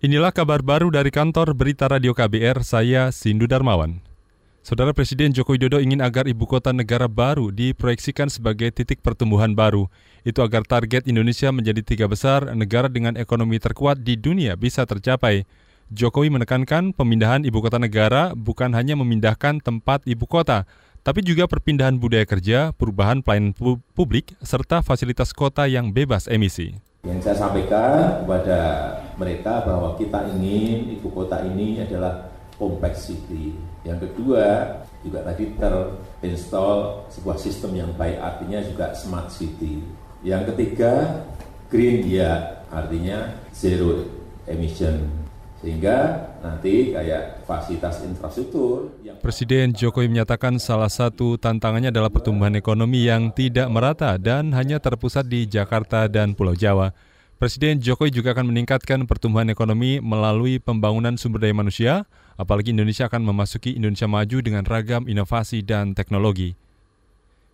Inilah kabar baru dari kantor Berita Radio KBR, saya Sindu Darmawan. Saudara Presiden Joko Widodo ingin agar ibu kota negara baru diproyeksikan sebagai titik pertumbuhan baru. Itu agar target Indonesia menjadi tiga besar negara dengan ekonomi terkuat di dunia bisa tercapai. Jokowi menekankan pemindahan ibu kota negara bukan hanya memindahkan tempat ibu kota, tapi juga perpindahan budaya kerja, perubahan pelayanan publik, serta fasilitas kota yang bebas emisi. Yang saya sampaikan kepada mereka bahwa kita ingin ibu kota ini adalah compact city. Yang kedua, juga tadi terinstall sebuah sistem yang baik, artinya juga smart city. Yang ketiga, green ya, artinya zero emission. Sehingga nanti kayak fasilitas infrastruktur. Yang... Presiden Jokowi menyatakan salah satu tantangannya adalah pertumbuhan ekonomi yang tidak merata dan hanya terpusat di Jakarta dan Pulau Jawa. Presiden Jokowi juga akan meningkatkan pertumbuhan ekonomi melalui pembangunan sumber daya manusia, apalagi Indonesia akan memasuki Indonesia maju dengan ragam inovasi dan teknologi.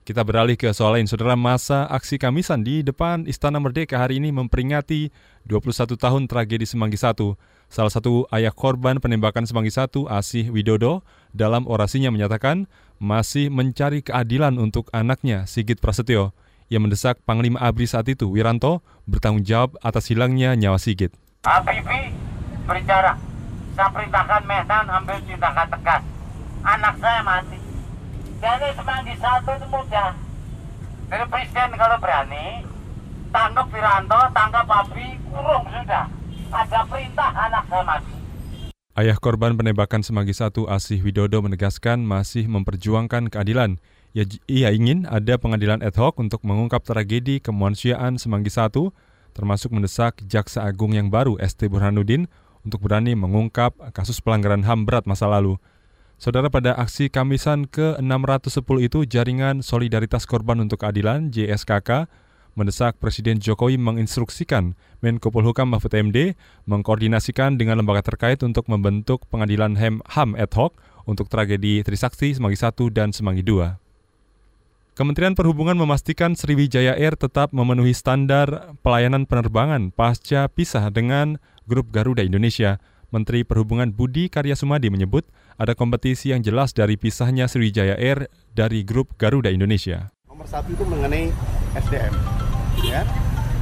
Kita beralih ke soal lain, saudara masa aksi Kamisan di depan Istana Merdeka hari ini memperingati 21 tahun tragedi Semanggi 1. Salah satu ayah korban penembakan Semanggi 1, Asih Widodo, dalam orasinya menyatakan masih mencari keadilan untuk anaknya, Sigit Prasetyo. Ia mendesak Panglima ABRI saat itu, Wiranto, bertanggung jawab atas hilangnya nyawa Sigit. Habibie berbicara, saya perintahkan Mehdan ambil tindakan tegas. Anak saya mati jadi semanggi satu itu mudah. Jadi presiden kalau berani, tangkap Wiranto, tangkap Abi, kurung sudah. Ada perintah anak saya mati. Ayah korban penembakan Semanggi satu Asih Widodo menegaskan masih memperjuangkan keadilan. Ia, ia ingin ada pengadilan ad hoc untuk mengungkap tragedi kemanusiaan Semanggi satu, termasuk mendesak Jaksa Agung yang baru ST Burhanuddin untuk berani mengungkap kasus pelanggaran HAM berat masa lalu. Saudara pada aksi Kamisan ke-610 itu jaringan Solidaritas Korban untuk Keadilan JSKK mendesak Presiden Jokowi menginstruksikan Menko Polhukam Mahfud MD mengkoordinasikan dengan lembaga terkait untuk membentuk pengadilan HAM, HAM ad hoc untuk tragedi Trisakti Semanggi 1 dan Semanggi 2. Kementerian Perhubungan memastikan Sriwijaya Air tetap memenuhi standar pelayanan penerbangan pasca pisah dengan grup Garuda Indonesia. Menteri Perhubungan Budi Karya Sumadi menyebut ada kompetisi yang jelas dari pisahnya Sriwijaya Air dari grup Garuda Indonesia. Nomor satu itu mengenai SDM. Ya,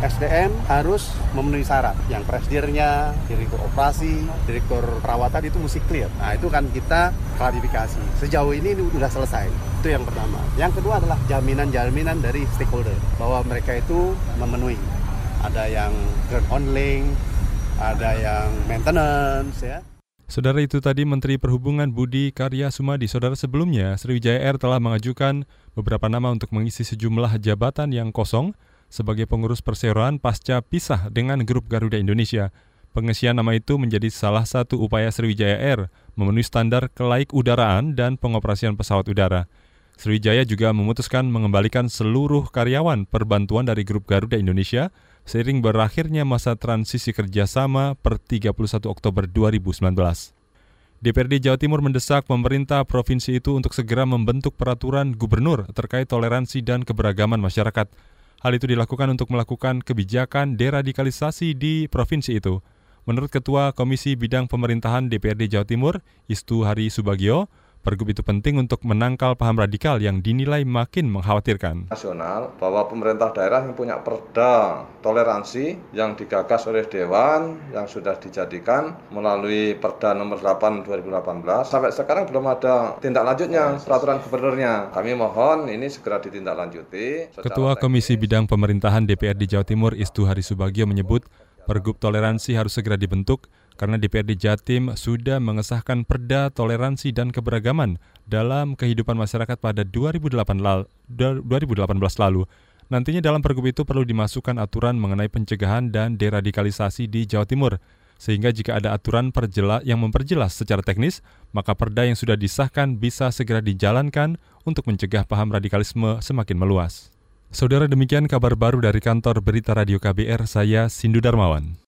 SDM harus memenuhi syarat. Yang presidirnya, direktur operasi, direktur perawatan itu mesti clear. Nah itu kan kita klarifikasi. Sejauh ini sudah selesai. Itu yang pertama. Yang kedua adalah jaminan-jaminan dari stakeholder bahwa mereka itu memenuhi. Ada yang ground handling, ada yang maintenance ya. Saudara itu tadi Menteri Perhubungan Budi Karya Sumadi. Saudara sebelumnya, Sriwijaya Air telah mengajukan beberapa nama untuk mengisi sejumlah jabatan yang kosong sebagai pengurus perseroan pasca pisah dengan grup Garuda Indonesia. Pengisian nama itu menjadi salah satu upaya Sriwijaya Air memenuhi standar kelaik udaraan dan pengoperasian pesawat udara. Sriwijaya juga memutuskan mengembalikan seluruh karyawan perbantuan dari grup Garuda Indonesia seiring berakhirnya masa transisi kerjasama per 31 Oktober 2019. DPRD Jawa Timur mendesak pemerintah provinsi itu untuk segera membentuk peraturan gubernur terkait toleransi dan keberagaman masyarakat. Hal itu dilakukan untuk melakukan kebijakan deradikalisasi di provinsi itu. Menurut Ketua Komisi Bidang Pemerintahan DPRD Jawa Timur, Istu Hari Subagio, Pergub itu penting untuk menangkal paham radikal yang dinilai makin mengkhawatirkan. Nasional bahwa pemerintah daerah yang punya perda toleransi yang digagas oleh Dewan yang sudah dijadikan melalui Perda nomor 8 2018 sampai sekarang belum ada tindak lanjutnya peraturan gubernurnya. Kami mohon ini segera ditindaklanjuti. Ketua Komisi Bidang Pemerintahan DPRD Jawa Timur Istu Hari Subagio menyebut Pergub toleransi harus segera dibentuk karena DPRD Jatim sudah mengesahkan perda toleransi dan keberagaman dalam kehidupan masyarakat pada 2018 lalu. Nantinya dalam pergub itu perlu dimasukkan aturan mengenai pencegahan dan deradikalisasi di Jawa Timur. Sehingga jika ada aturan perjelas yang memperjelas secara teknis, maka perda yang sudah disahkan bisa segera dijalankan untuk mencegah paham radikalisme semakin meluas. Saudara demikian kabar baru dari kantor Berita Radio KBR, saya Sindu Darmawan.